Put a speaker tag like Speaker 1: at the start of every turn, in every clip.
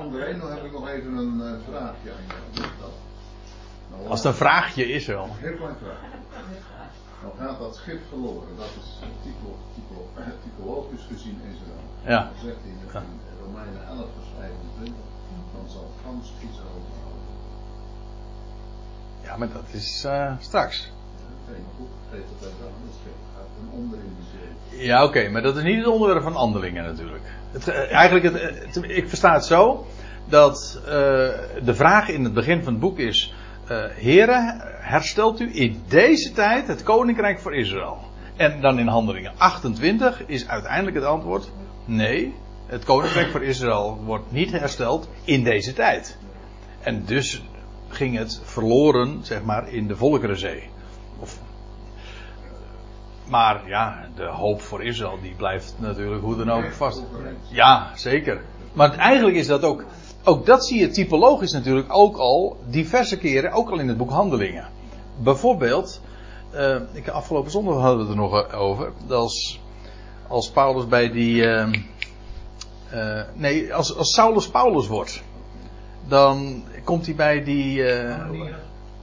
Speaker 1: André, dan heb ik nog even een uh, vraagje aan jou. Dat?
Speaker 2: Nou, Als het een vraagje is wel.
Speaker 1: Heel klein vraagje. Dan gaat dat schip verloren. Dat is typo, typo, typologisch gezien Israël.
Speaker 2: Ja.
Speaker 1: Dan zegt hij in Romeinen 11 vers 25. Dan zal gans Israël behouden.
Speaker 2: Ja, maar dat is uh, straks.
Speaker 1: Zee.
Speaker 2: Ja, oké, maar dat is niet het onderwerp van handelingen natuurlijk. Het, uh, eigenlijk, het, het, ik versta het zo dat uh, de vraag in het begin van het boek is: uh, Heren, herstelt u in deze tijd het koninkrijk voor Israël? En dan in handelingen 28 is uiteindelijk het antwoord: nee, het koninkrijk voor Israël wordt niet hersteld in deze tijd. En dus ging het verloren, zeg maar, in de Volkerenzee. Maar ja, de hoop voor Israël die blijft natuurlijk hoe dan ook vast. Ja, zeker. Maar eigenlijk is dat ook. Ook dat zie je typologisch natuurlijk ook al diverse keren, ook al in het boek Handelingen. Bijvoorbeeld, uh, ik, afgelopen zondag hadden we het er nog over. Als, als Paulus bij die. Uh, uh, nee, als, als Saulus Paulus wordt. Dan komt hij bij die.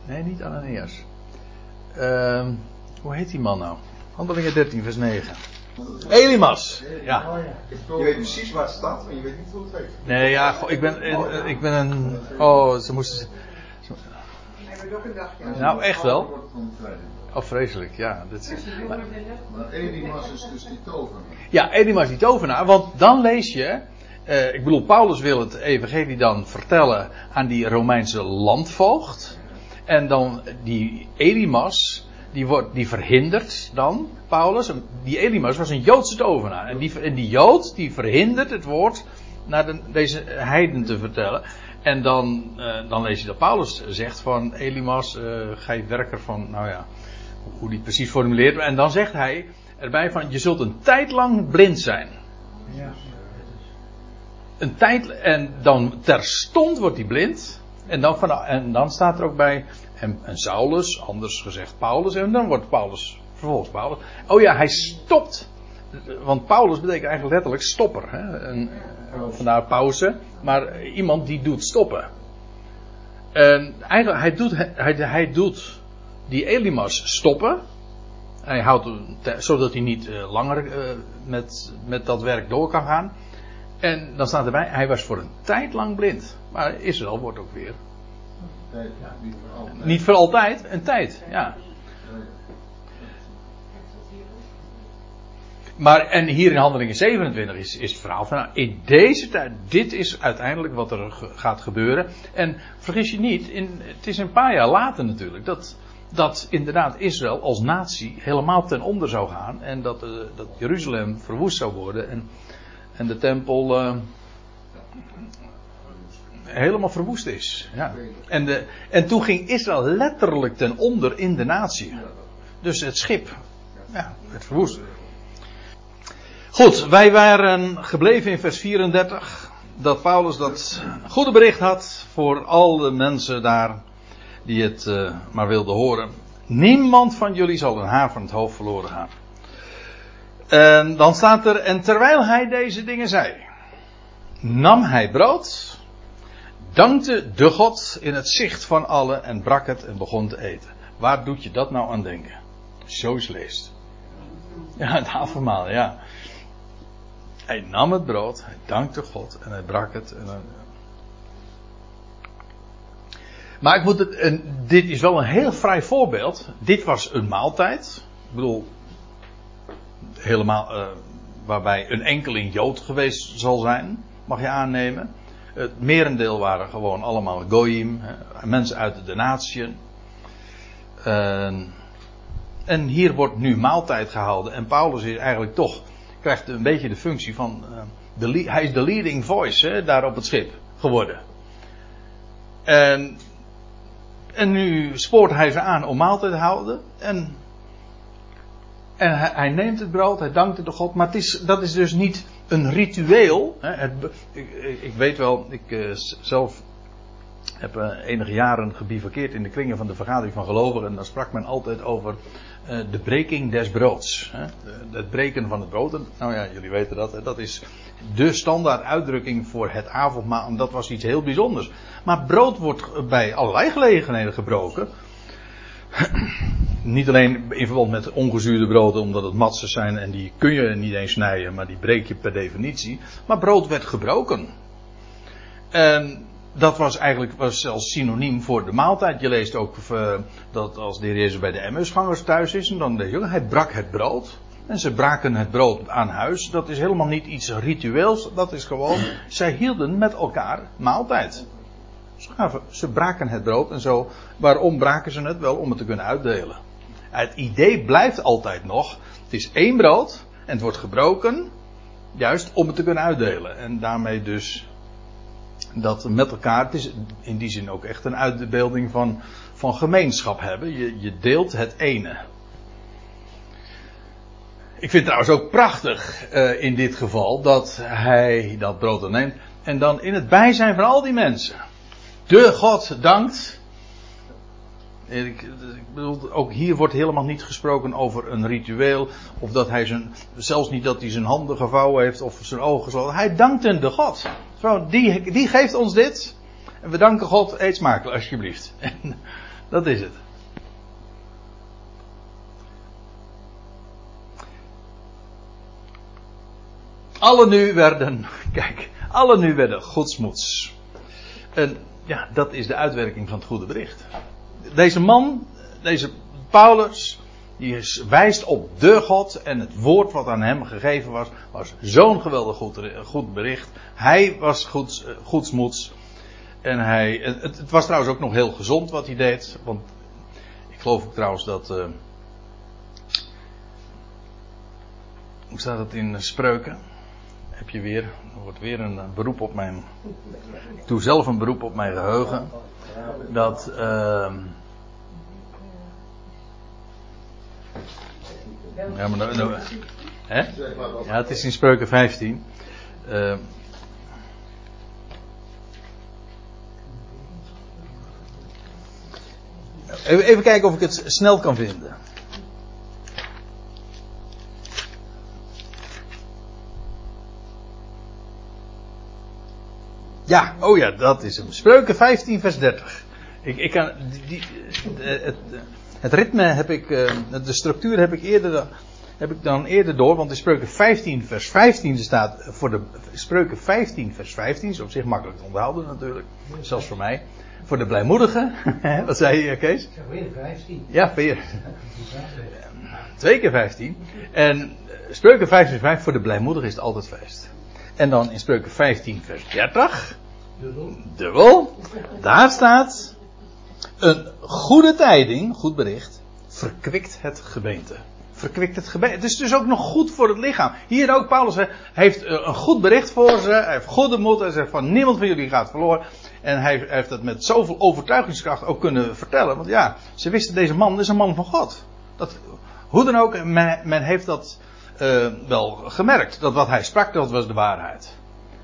Speaker 2: nee, niet Ananias. Ehm, hoe heet die man nou? Handelingen 13, vers 9. Elimas. Ja.
Speaker 3: Je weet precies waar het staat, maar je weet niet hoe het heet.
Speaker 2: Nee, ja, goh, ik ben, ik ben een. Oh, ze moesten. Nou, echt wel. Oh, vreselijk, ja. Dat is,
Speaker 1: maar, maar Elimas is dus die tovenaar.
Speaker 2: Ja, Elimas die tovenaar, want dan lees je. Uh, ik bedoel, Paulus wil het evangelie dan vertellen aan die Romeinse landvoogd. En dan die Elimas, die, wordt, die verhindert dan Paulus. Die Elimas was een Joodse tovenaar. En die, en die Jood die verhindert het woord naar de, deze heiden te vertellen. En dan, uh, dan lees je dat Paulus zegt van Elimas, uh, gij werker van, nou ja, hoe die het precies formuleert. En dan zegt hij erbij van, je zult een tijd lang blind zijn.
Speaker 4: Ja.
Speaker 2: Een tijd, en dan terstond wordt hij blind. En dan, van, en dan staat er ook bij, en, Saulus, anders gezegd Paulus, en dan wordt Paulus, vervolgens Paulus. Oh ja, hij stopt. Want Paulus betekent eigenlijk letterlijk stopper. Hè? En, vandaar pauze. Maar iemand die doet stoppen. En eigenlijk, hij doet, hij, hij doet die Elimas stoppen. Hij houdt, zodat hij niet uh, langer uh, met, met dat werk door kan gaan. En dan staat erbij, hij was voor een tijd lang blind. Maar Israël wordt ook weer.
Speaker 1: Niet voor altijd.
Speaker 2: Een tijd, ja. Maar, en hier in handelingen 27 is, is het verhaal van, nou, in deze tijd, dit is uiteindelijk wat er gaat gebeuren. En vergis je niet, in, het is een paar jaar later natuurlijk, dat, dat inderdaad Israël als natie helemaal ten onder zou gaan. En dat, uh, dat Jeruzalem verwoest zou worden. En, en de tempel uh, helemaal verwoest is. Ja. En, de, en toen ging Israël letterlijk ten onder in de natie. Dus het schip ja, werd verwoest. Goed, wij waren gebleven in vers 34. Dat Paulus dat goede bericht had voor al de mensen daar die het uh, maar wilden horen. Niemand van jullie zal een haar van het hoofd verloren gaan. En dan staat er, en terwijl hij deze dingen zei, nam hij brood, dankte de God in het zicht van allen en brak het en begon te eten. Waar doet je dat nou aan denken? Zo eens leest. Ja, het avondmaal, ja. Hij nam het brood, hij dankte God en hij brak het. En. Maar ik moet het, en dit is wel een heel vrij voorbeeld. Dit was een maaltijd. Ik bedoel, helemaal, uh, waarbij een enkeling Jood geweest zal zijn, mag je aannemen. Het merendeel waren gewoon allemaal Goyim, mensen uit de natieën. En hier wordt nu maaltijd gehouden. En Paulus is eigenlijk toch, krijgt een beetje de functie van, uh, de, hij is de leading voice hè, daar op het schip geworden. En, en nu spoort hij ze aan om maaltijd te houden. En, en hij, hij neemt het brood, hij dankt het de God. Maar het is, dat is dus niet een ritueel. Hè. Ik, ik, weet wel, ik uh, zelf heb uh, enige jaren gebivakkeerd in de kringen van de vergadering van gelovigen. En daar sprak men altijd over uh, de breking des broods. Hè? Het breken van het brood. Nou ja, jullie weten dat. Hè? Dat is de standaard uitdrukking voor het avondmaal. En dat was iets heel bijzonders. Maar brood wordt bij allerlei gelegenheden gebroken. Niet alleen in verband met ongezuurde broden, omdat het matsen zijn en die kun je niet eens snijden, maar die breek je per definitie. Maar brood werd gebroken. En dat was eigenlijk was zelfs synoniem voor de maaltijd. Je leest ook uh, dat als de heer Jezus bij de Emmausgangers thuis is, en dan de hij brak het brood. En ze braken het brood aan huis. Dat is helemaal niet iets ritueels. Dat is gewoon, zij hielden met elkaar maaltijd. Ze, ze braken het brood en zo. Waarom braken ze het? Wel om het te kunnen uitdelen. Het idee blijft altijd nog. Het is één brood en het wordt gebroken. Juist om het te kunnen uitdelen. En daarmee dus dat met elkaar, het is in die zin ook echt een uitbeelding van, van gemeenschap hebben. Je, je deelt het ene. Ik vind het trouwens ook prachtig uh, in dit geval dat hij dat brood neemt en dan in het bijzijn van al die mensen de God dankt. Ik, ik bedoel, ook hier wordt helemaal niet gesproken over een ritueel. Of dat hij zijn, zelfs niet dat hij zijn handen gevouwen heeft of zijn ogen gesloten. Hij dankt de God. Zo, die, die geeft ons dit. En we danken God, eet smakelijk alsjeblieft. En dat is het. Alle nu werden, kijk, alle nu werden godsmoeds. En ja, dat is de uitwerking van het goede bericht. Deze man, deze Paulus, die wijst op de God en het woord wat aan hem gegeven was, was zo'n geweldig goed, bericht. Hij was goed, goedsmoeds. En hij, het, was trouwens ook nog heel gezond wat hij deed. Want ik geloof ook trouwens dat. Uh, hoe staat het in spreuken? Heb je weer, er wordt weer een beroep op mijn. Ik doe zelf een beroep op mijn geheugen. Dat. Uh, ja, maar nou, nou, hè? Ja, het is in spreuken 15. Uh, ehm, even kijken of ik het snel kan vinden. Ja, oh ja, dat is hem. Spreuken 15, vers 30. Ik, ik kan, die, het, het, ritme heb ik, eh, de structuur heb ik eerder, heb ik dan eerder door, want in Spreuken 15, vers 15 staat voor de Spreuken 15, vers 15, is op zich makkelijk te onthouden natuurlijk, zelfs voor mij. Voor de blijmoedigen, wat zei je Kees?
Speaker 4: Weer 15.
Speaker 2: Ja, weer. Twee keer 15. En Spreuken 15, vers 5, voor de blijmoedigen is het altijd feest. En dan in spreuken 15 vers 30. Dubbel. Daar staat. Een goede tijding, goed bericht, verkwikt het gebeente. Verkwikt het gebeente. Het is dus ook nog goed voor het lichaam. Hier ook, Paulus heeft een goed bericht voor ze. Hij heeft goede moed. Hij zegt van niemand van jullie gaat verloren. En hij heeft dat met zoveel overtuigingskracht ook kunnen vertellen. Want ja, ze wisten deze man is een man van God. Dat, hoe dan ook, men, men heeft dat uh, wel gemerkt. Dat wat hij sprak, dat was de waarheid.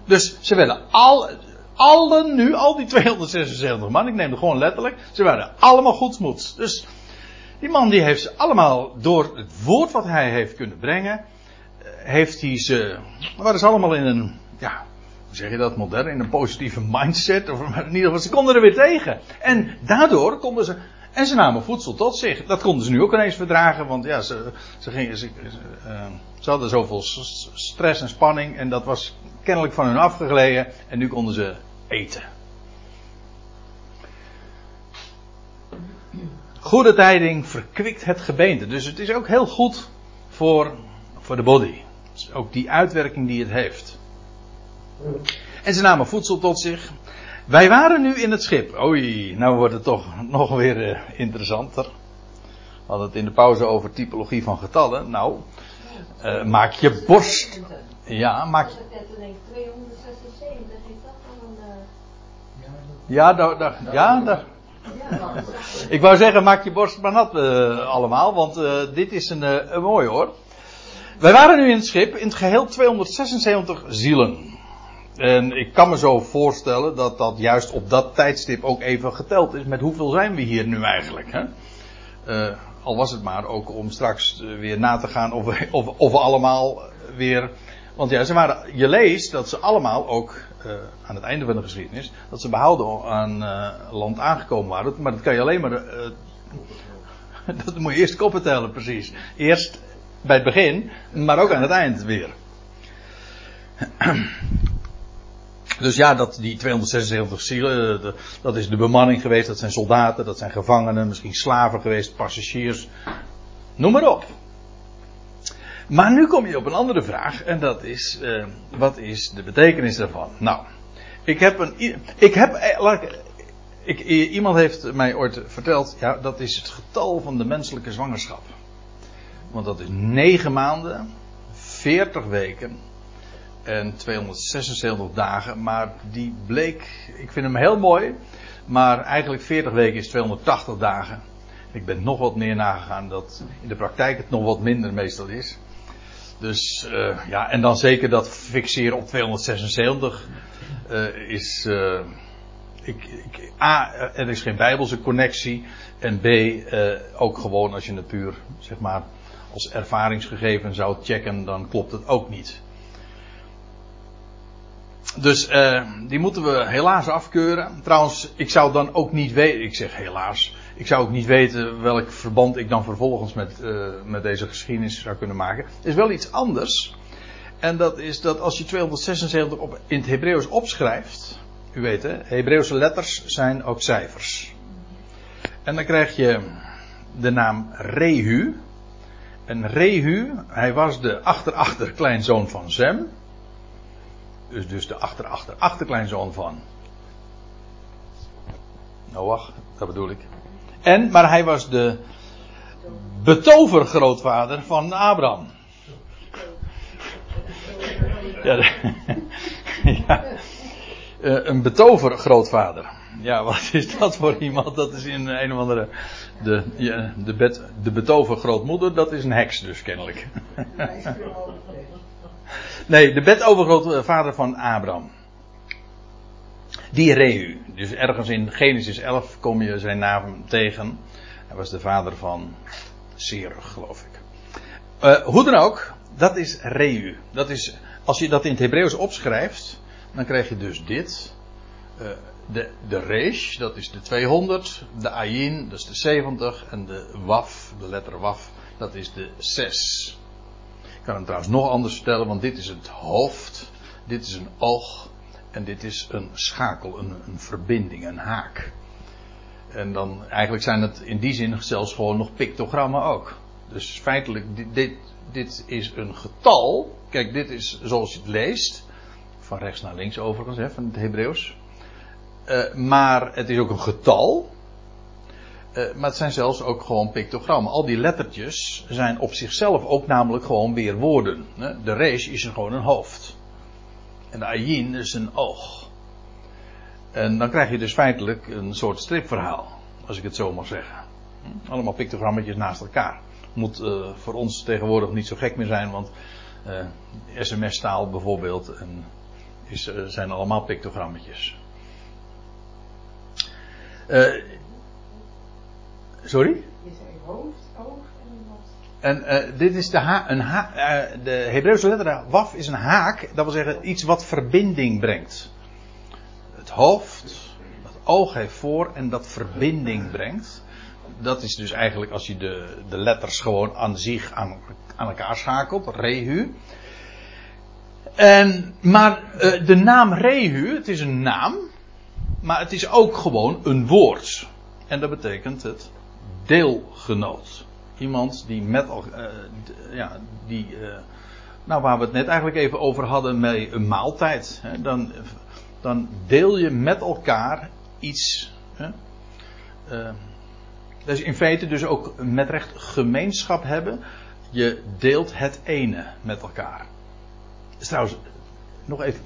Speaker 2: Dus ze werden al, allen nu, al die 276 man, ik neem het gewoon letterlijk, ze waren allemaal goedsmoeds. Dus die man die heeft ze allemaal door het woord wat hij heeft kunnen brengen, eh, heeft hij ze, waren ze allemaal in een, ja, hoe zeg je dat modern, in een positieve mindset, of in ieder geval, ze konden er weer tegen. En daardoor konden ze en ze namen voedsel tot zich. Dat konden ze nu ook ineens verdragen, want ja, ze, ze, gingen, ze, ze hadden zoveel stress en spanning en dat was kennelijk van hun afgegleden en nu konden ze eten. Goede tijding verkwikt het gebeente. Dus het is ook heel goed voor, voor de body. ook die uitwerking die het heeft. En ze namen voedsel tot zich. Wij waren nu in het schip. Oei, nou wordt het toch nog weer uh, interessanter. We hadden het in de pauze over typologie van getallen. Nou, uh, maak je borst. Ja, maak je. Ja, daar, ja, daar. Ik wou zeggen, maak je borst maar nat uh, allemaal, want dit is een, een mooi hoor. Wij waren nu in het schip, in het geheel 276 zielen. En ik kan me zo voorstellen dat dat juist op dat tijdstip ook even geteld is met hoeveel zijn we hier nu eigenlijk. Hè? Uh, al was het maar ook om straks weer na te gaan of we, of, of allemaal weer Want ja, ze waren, je leest dat ze allemaal ook aan het einde van de geschiedenis, dat ze behouden aan land aangekomen waren. Maar dat kan je alleen maar. Dat moet je eerst koppen tellen, precies. Eerst bij het begin, maar ook aan het eind weer. Dus ja, dat, die 276 zielen, dat is de bemanning geweest, dat zijn soldaten, dat zijn gevangenen, misschien slaven geweest, passagiers, noem maar op. Maar nu kom je op een andere vraag en dat is, uh, wat is de betekenis daarvan? Nou, ik heb een, ik heb, eh, laat ik, ik, iemand heeft mij ooit verteld, ja, dat is het getal van de menselijke zwangerschap. Want dat is 9 maanden, 40 weken en 276 dagen. Maar die bleek, ik vind hem heel mooi, maar eigenlijk 40 weken is 280 dagen. Ik ben nog wat meer nagegaan dat in de praktijk het nog wat minder meestal is. Dus uh, ja, en dan zeker dat fixeren op 276 uh, is. Uh, ik, ik, A, er is geen bijbelse connectie. En B, ook gewoon als je het puur, zeg maar, als ervaringsgegeven zou checken, dan klopt het ook niet. Dus die moeten we helaas afkeuren. Trouwens, ik zou dan ook niet weten. Ik zeg helaas ik zou ook niet weten welk verband ik dan vervolgens met, uh, met deze geschiedenis zou kunnen maken. Er is wel iets anders. En dat is dat als je 276 op, in het Hebreeuws opschrijft. U weet hè, Hebreeuwse letters zijn ook cijfers. En dan krijg je de naam Rehu. En Rehu, hij was de achter-achter-kleinzoon van Zem. Dus, dus de achter-achter-achterkleinzoon van Noach, dat bedoel ik. En, maar hij was de betovergrootvader van Abraham. Ja, ja. Uh, een betovergrootvader. Ja, wat is dat voor iemand? Dat is in een of andere. De, de, bet, de betovergrootmoeder, dat is een heks dus kennelijk. Nee, de betovergrootvader van Abraham. Die Rehu. Dus ergens in Genesis 11 kom je zijn naam tegen. Hij was de vader van Serug, geloof ik. Uh, hoe dan ook, dat is Rehu. Dat is, als je dat in het Hebreeuws opschrijft, dan krijg je dus dit. Uh, de, de Resh, dat is de 200. De Ayin, dat is de 70. En de Waf, de letter Waf, dat is de 6. Kan hem trouwens nog anders vertellen, want dit is het hoofd. Dit is een oog. En dit is een schakel, een, een verbinding, een haak. En dan eigenlijk zijn het in die zin zelfs gewoon nog pictogrammen ook. Dus feitelijk, dit, dit, is een getal. Kijk, dit is zoals je het leest. Van rechts naar links overigens, hè, van het Hebreeuws. Uh, maar het is ook een getal. Uh, maar het zijn zelfs ook gewoon pictogrammen. Al die lettertjes zijn op zichzelf ook namelijk gewoon weer woorden. De reis is gewoon een hoofd. En de ayin is een oog. En dan krijg je dus feitelijk een soort stripverhaal. Als ik het zo mag zeggen. Allemaal pictogrammetjes naast elkaar. Moet uh, voor ons tegenwoordig niet zo gek meer zijn, want uh, sms-taal bijvoorbeeld is, zijn allemaal pictogrammetjes. Sorry? Je zei hoofd, oog en? En dit is de, ha een ha de Hebreeuwse letter waf is een haak, dat wil zeggen iets wat verbinding brengt. Het hoofd, het oog heeft voor en dat verbinding brengt. Dat is dus eigenlijk als je de, de letters gewoon aan zich aan, aan elkaar schakelt, rehu. En, maar uh, de naam rehu, het is een naam, maar het is ook gewoon een woord. En dat betekent het deelgenoot. Iemand die met uh, ja, die, uh, nou waar we het net eigenlijk even over hadden met een maaltijd. Hè, dan, dan deel je met elkaar iets. Hè, uh, is in feite dus ook met recht gemeenschap hebben. Je deelt het ene met elkaar. Dus trouwens, nog even,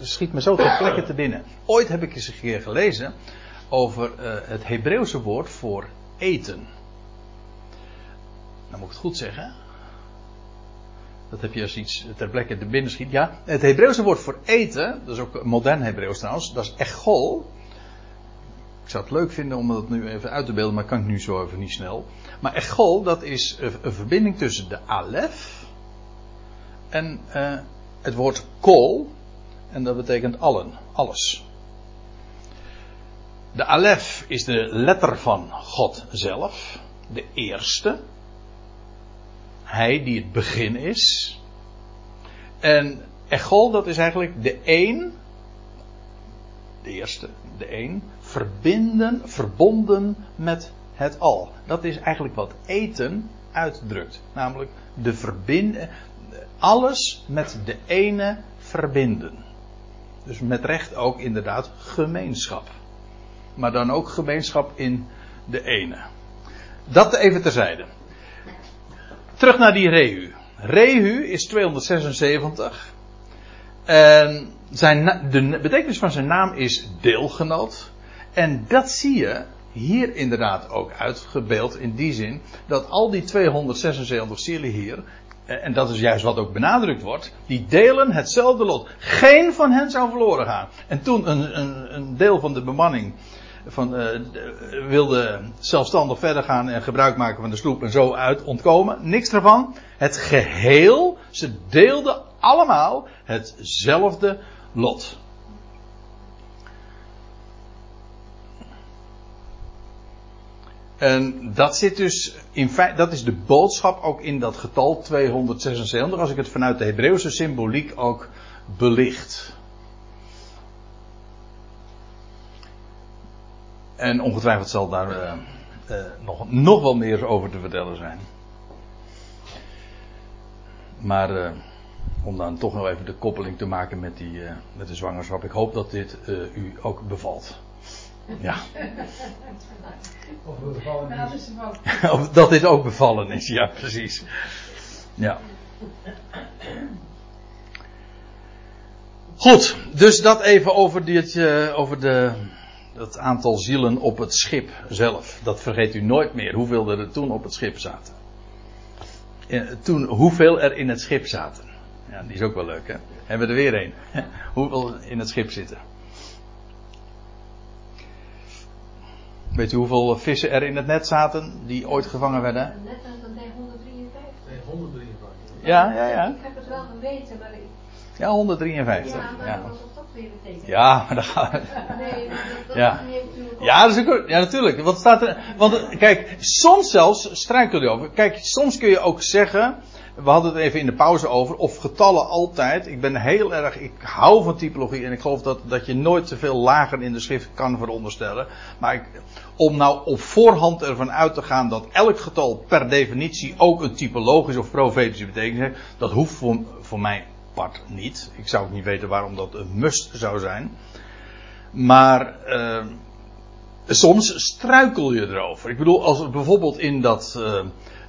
Speaker 2: schiet me zo ter plekke te binnen. Ooit heb ik eens een keer gelezen over het Hebreeuwse woord voor eten. Dan moet ik het goed zeggen. Dat heb je als iets ter plekke te binnen schiet. Ja, het Hebreeuwse woord voor eten, dat is ook modern Hebreeuws trouwens, dat is echol. Ik zou het leuk vinden om dat nu even uit te beelden, maar kan ik nu zo even niet snel. Maar echol, dat is een verbinding tussen de alef en uh, het woord kol. En dat betekent allen, alles. De alef is de letter van God zelf, de eerste. Hij die het begin is. En echol, dat is eigenlijk de één, de eerste, de één, verbinden, verbonden met het al. Dat is eigenlijk wat eten uitdrukt. Namelijk de verbinden, alles met de ene verbinden. Dus met recht ook inderdaad gemeenschap. Maar dan ook gemeenschap in de ene. Dat even terzijde. Terug naar die Rehu. Rehu is 276. En zijn, de betekenis van zijn naam is deelgenoot. En dat zie je hier inderdaad ook uitgebeeld in die zin dat al die 276 zielen hier, en dat is juist wat ook benadrukt wordt, die delen hetzelfde lot. Geen van hen zou verloren gaan. En toen een, een, een deel van de bemanning van, uh, wilde zelfstandig verder gaan en gebruik maken van de sloep en zo uit ontkomen. Niks ervan. Het geheel, ze deelden allemaal hetzelfde lot. En dat zit dus in dat is de boodschap ook in dat getal 276, als ik het vanuit de Hebreeuwse symboliek ook belicht. En ongetwijfeld zal daar uh, uh, nog, nog wel meer over te vertellen zijn. Maar uh, om dan toch nog even de koppeling te maken met, die, met de zwangerschap. Ik hoop dat dit u ook bevalt. Ja.
Speaker 4: Of bevallen is.
Speaker 2: Of dat dit ook bevallen is, ja, precies. Ja. Goed, dus dat even over, dit, uh, over de, het aantal zielen op het schip zelf. Dat vergeet u nooit meer, hoeveel er toen op het schip zaten. Toen, hoeveel er in het schip zaten. Ja, die is ook wel leuk, hè? Hebben we er weer een. hoeveel in het schip zitten. Weet u hoeveel vissen er in het net zaten die ooit gevangen werden?
Speaker 4: Net als dat 153.
Speaker 3: Nee, 153.
Speaker 2: Ja, ja, ja.
Speaker 4: Ik heb het wel geweten, maar ik...
Speaker 2: Ja, 153.
Speaker 4: Ja, maar
Speaker 2: Ja,
Speaker 4: dat was toch weer betekent.
Speaker 2: ja maar daar gaan we.
Speaker 4: Nee, dat, dat
Speaker 2: Ja.
Speaker 4: is niet natuurlijk ook-
Speaker 2: Ja, dat is ook, ja, natuurlijk. Want, staat er, want kijk, soms zelfs struikel je over. Kijk, soms kun je ook zeggen. We hadden het even in de pauze over. Of getallen altijd. Ik ben heel erg. Ik hou van typologie. En ik geloof dat, dat je nooit te veel lager in de schrift kan veronderstellen. Maar ik, om nou op voorhand ervan uit te gaan dat elk getal per definitie ook een typologische of profetische betekenis heeft. Dat hoeft voor, voor mij part niet. Ik zou ook niet weten waarom dat een must zou zijn. Maar. eh, soms struikel je erover. Ik bedoel, als bijvoorbeeld in dat, eh,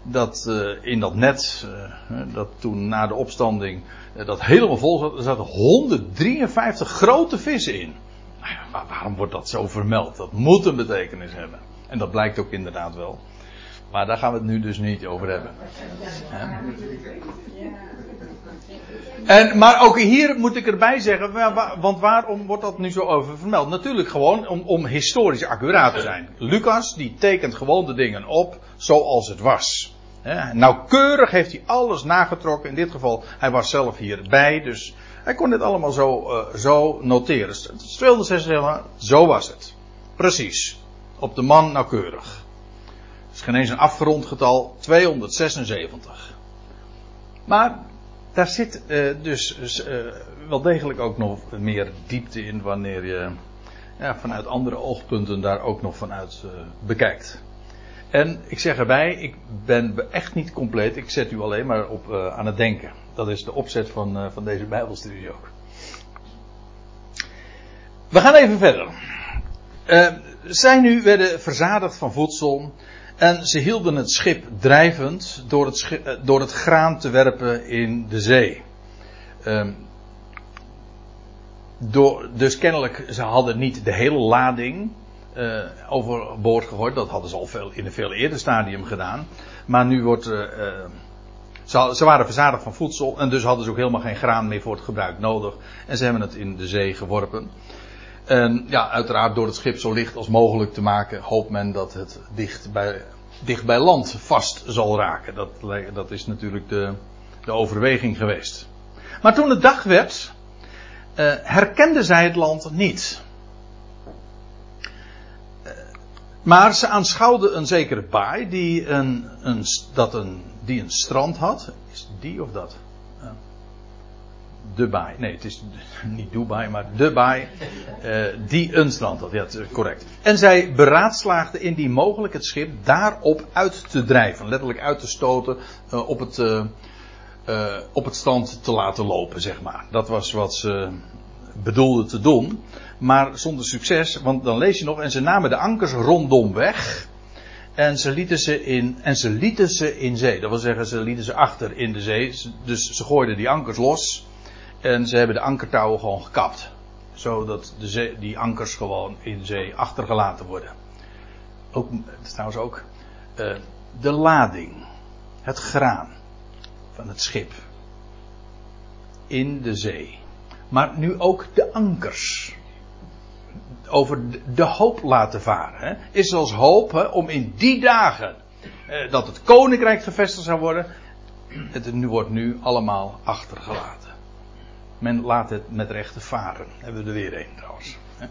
Speaker 2: dat, eh, in dat net, eh, dat toen na de opstanding, eh, dat helemaal vol zat, er zaten 153 grote vissen in. Nou maar waarom wordt dat zo vermeld? Dat moet een betekenis hebben. En dat blijkt ook inderdaad wel. Maar daar gaan we het nu dus niet over hebben. En, maar ook hier moet ik erbij zeggen, wa- wa- want waarom wordt dat nu zo over vermeld? Natuurlijk gewoon om, om historisch accuraat te zijn. Lucas die tekent gewoon de dingen op zoals het was. Hè, nauwkeurig heeft hij alles nagetrokken. In dit geval, hij was zelf hierbij, dus hij kon dit allemaal zo, eh, zo noteren. Dus Het is 276, zo was het. Precies. Op de man nauwkeurig. Het is geen eens een afgerond getal, 276. Maar daar zit eh, dus eh, wel degelijk ook nog meer diepte in wanneer je ja, vanuit andere oogpunten daar ook nog vanuit bekijkt. En ik zeg erbij, ik ben echt niet compleet, ik zet u alleen maar op eh, aan het denken. Dat is de opzet van, eh, van deze Bijbelstudie ook. We gaan even verder. Eh, zij nu werden verzadigd van voedsel en ze hielden het schip drijvend door het, door het graan te werpen in de zee. Ehm, dus kennelijk, ze hadden niet de hele lading eh, overboord gegooid. Dat hadden ze al veel, in een veel eerder stadium gedaan. Maar nu wordt. eh, eh, ze, ze waren verzadigd van voedsel en dus hadden ze ook helemaal geen graan meer voor het gebruik nodig. En ze hebben het in de zee geworpen. En ja, uiteraard door het schip zo licht als mogelijk te maken, hoopt men dat het dicht bij, dicht bij land vast zal raken. Dat, dat is natuurlijk de, de overweging geweest. Maar toen het dag werd, uh, herkenden zij het land niet. Maar ze aanschouwden een zekere baai die een, een, dat een, die een strand had. Is die of dat? De baai. Nee, het is niet Dubai, maar de baai. die een strand had. Ja, correct. En zij beraadslaagden in die mogelijk het schip daarop uit te drijven. Letterlijk uit te stoten op het uh, op het strand te laten lopen, zeg maar. Dat was wat ze bedoelden te doen. Maar zonder succes, want dan lees je nog, en ze namen de ankers rondom weg. En ze lieten ze in, en ze lieten ze in zee. Dat wil zeggen, ze lieten ze achter in de zee. Dus ze gooiden die ankers los. En ze hebben de ankertouwen gewoon gekapt. Zodat de die ankers gewoon in zee achtergelaten worden. Ook, trouwens ook, uh, de lading. Het graan van het schip. In de zee. Maar nu ook de ankers. Over de hoop laten varen. Hè. Is als hoop om in die dagen eh, dat het koninkrijk gevestigd zou worden. Het nu wordt nu allemaal achtergelaten. Men laat het met rechte varen. Hebben we er weer een trouwens. Hè.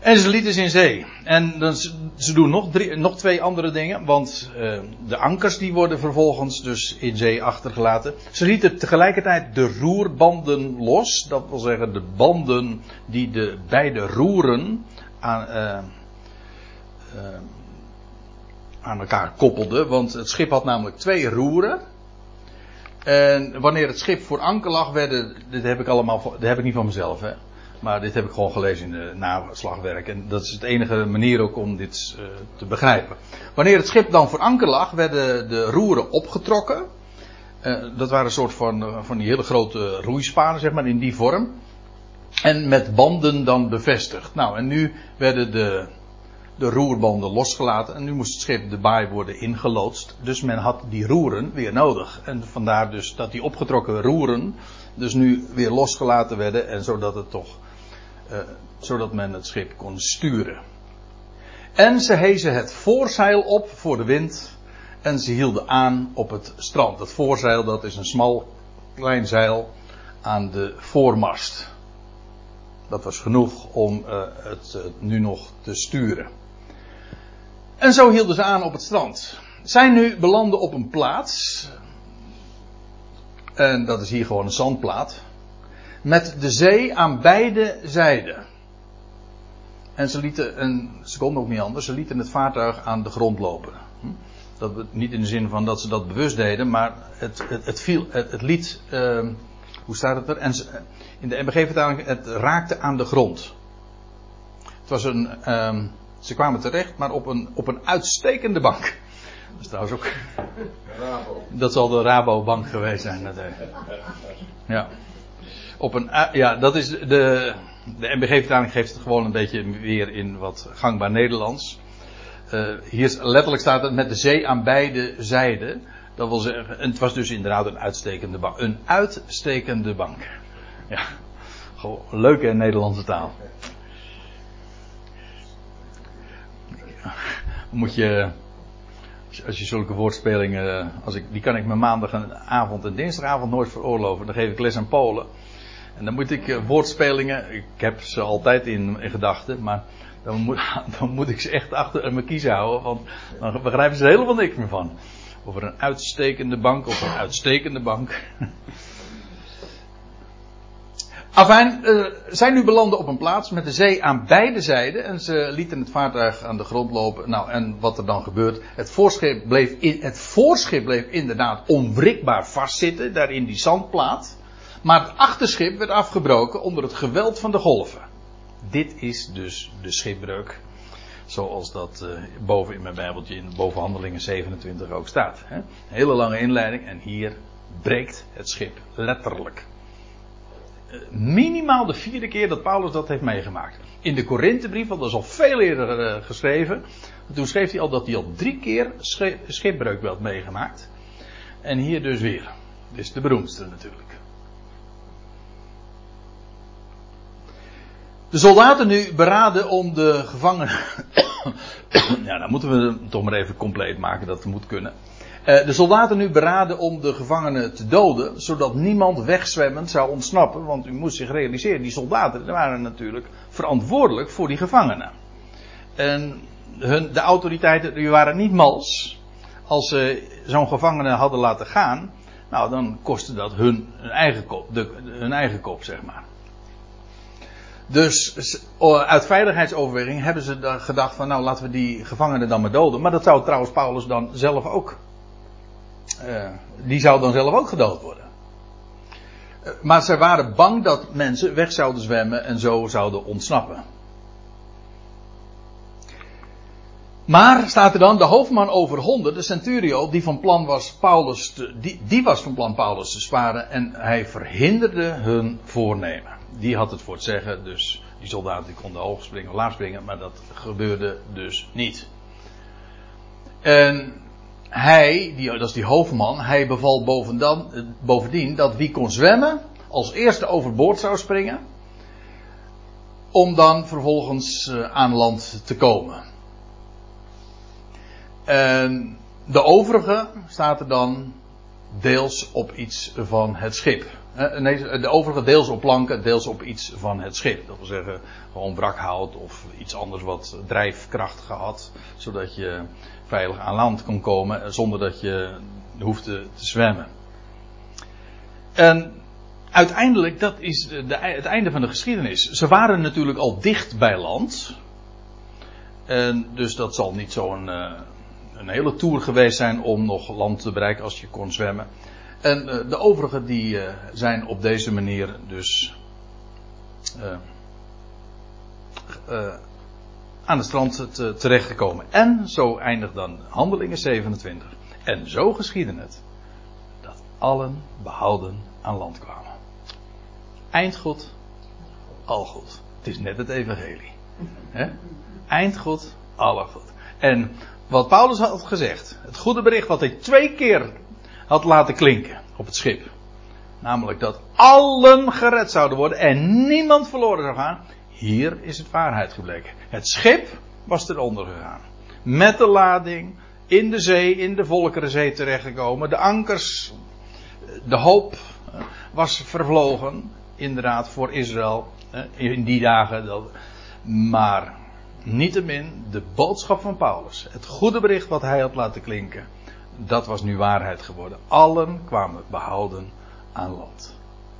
Speaker 2: En ze lieten ze in zee. En dan, ze doen nog, drie, nog twee andere dingen. Want uh, de ankers die worden vervolgens dus in zee achtergelaten. Ze lieten tegelijkertijd de roerbanden los. Dat wil zeggen de banden die de beide roeren aan, uh, uh, aan elkaar koppelden. Want het schip had namelijk twee roeren. En wanneer het schip voor anker lag, werden. Dit heb ik allemaal. Dat heb ik niet van mezelf, hè. Maar dit heb ik gewoon gelezen in de naslagwerk. En dat is de enige manier ook om dit uh, te begrijpen. Wanneer het schip dan voor anker lag, werden de roeren opgetrokken. Uh, dat waren een soort van, uh, van die hele grote roeispanen, zeg maar, in die vorm. En met banden dan bevestigd. Nou, en nu werden de, de roerbanden losgelaten. En nu moest het schip de baai worden ingeloodst. Dus men had die roeren weer nodig. En vandaar dus dat die opgetrokken roeren dus nu weer losgelaten werden. En zodat het toch uh, zodat men het schip kon sturen. En ze hezen het voorzeil op voor de wind. En ze hielden aan op het strand. Het voorzeil dat is een smal klein zeil aan de voormast. Dat was genoeg om uh, het uh, nu nog te sturen. En zo hielden ze aan op het strand. Zij nu belanden op een plaats. En dat is hier gewoon een zandplaat met de zee aan beide zijden. En ze lieten, en ze konden ook niet anders, ze lieten het vaartuig aan de grond lopen. Hm? Dat, niet in de zin van dat ze dat bewust deden, maar het, het, het viel, het, het liet, uh, hoe staat het er? En ze, in de MBG-vertaling, het raakte aan de grond. Het was een, uh, ze kwamen terecht, maar op een, op een uitstekende bank. Dat is trouwens ook.
Speaker 3: Rabo.
Speaker 2: Dat zal de Rabobank geweest zijn. Ja op een. Ja, dat is de. De MBG-vertaling geeft het gewoon een beetje weer in wat gangbaar Nederlands. Uh, hier letterlijk staat het met de zee aan beide zijden. Dat wil zeggen, het was dus inderdaad een uitstekende bank. Een uitstekende bank. Ja, gewoon leuke Nederlandse taal. Moet je, als je zulke woordspelingen, als ik, die kan ik me maandagavond en dinsdagavond nooit veroorloven. Dan geef ik les aan Polen. En dan moet ik uh, woordspelingen, ik heb ze altijd in, in gedachten, maar dan moet, dan moet ik ze echt achter mijn kiezen houden, want dan begrijpen ze er helemaal niks meer van. Over een uitstekende bank of een uitstekende bank. Afijn, uh, zij nu belanden op een plaats met de zee aan beide zijden en ze lieten het vaartuig aan de grond lopen. Nou, en wat er dan gebeurt, het voorschip bleef, in, het voorschip bleef inderdaad onwrikbaar vastzitten, daar in die zandplaat. Maar het achterschip werd afgebroken onder het geweld van de golven. Dit is dus de schipbreuk. Zoals dat uh, boven in mijn Bijbeltje in bovenhandelingen 27 ook staat. Hele lange inleiding en hier breekt het schip letterlijk. Uh, minimaal de vierde keer dat Paulus dat heeft meegemaakt. In de Korinthebrief, want dat is al veel eerder uh, geschreven. Toen schreef hij al dat hij al drie keer schipbreuk werd meegemaakt. En hier dus weer. Dit is de beroemdste natuurlijk. De soldaten nu beraden om de gevangenen. ja, dan moeten we hem toch maar even compleet maken, dat moet kunnen. Eh, de soldaten nu beraden om de gevangenen te doden, zodat niemand wegzwemmend zou ontsnappen. Want u moest zich realiseren, die soldaten waren natuurlijk verantwoordelijk voor die gevangenen. En hun, de autoriteiten die waren niet mals. Als ze zo'n gevangene hadden laten gaan, nou dan kostte dat hun, hun, eigen, kop, de, hun eigen kop, zeg maar. Dus uit veiligheidsoverweging hebben ze gedacht van nou laten we die gevangenen dan maar doden. Maar dat zou trouwens Paulus dan zelf ook. Uh, die zou dan zelf ook gedood worden. Uh, maar ze waren bang dat mensen weg zouden zwemmen en zo zouden ontsnappen. Maar staat er dan de hoofdman over honderd, de centurio, die van plan was Paulus te, die, die was van plan Paulus te sparen en hij verhinderde hun voornemen. Die had het voor het zeggen, dus die soldaten die konden hoog springen of laag springen, maar dat gebeurde dus niet. En hij, die, dat is die hoofdman, hij beval bovendien, bovendien dat wie kon zwemmen, als eerste overboord zou springen, om dan vervolgens uh, aan land te komen. En de overige staat er dan deels op iets van het schip. Nee, de overige deels op planken, deels op iets van het schip. Dat wil zeggen, gewoon wrakhout of iets anders wat drijfkracht gehad. Zodat je veilig aan land kon komen zonder dat je hoefde te zwemmen. En uiteindelijk, dat is de, het einde van de geschiedenis. Ze waren natuurlijk al dicht bij land. En dus dat zal niet zo'n een hele tour geweest zijn om nog land te bereiken als je kon zwemmen. En uh, de overigen die uh, zijn op deze manier dus uh, aan het strand te, terechtgekomen. En zo eindigt dan Handelingen 27. En zo geschiedde het dat allen behouden aan land kwamen. Eindgoed, al goed. Het is net het evangelie. He? Eindgoed, alle goed. En wat Paulus had gezegd. Het goede bericht wat hij twee keer had laten klinken op het schip. Namelijk dat allen gered zouden worden en niemand verloren zou gaan. Hier is het waarheid gebleken. Het schip was eronder gegaan. Met de lading in de zee, in de Volkerenzee terechtgekomen. De ankers, de hoop was vervlogen. Inderdaad, voor Israël in die dagen. Maar Niettemin, de boodschap van Paulus, het goede bericht wat hij had laten klinken, dat was nu waarheid geworden. Allen kwamen behouden aan land.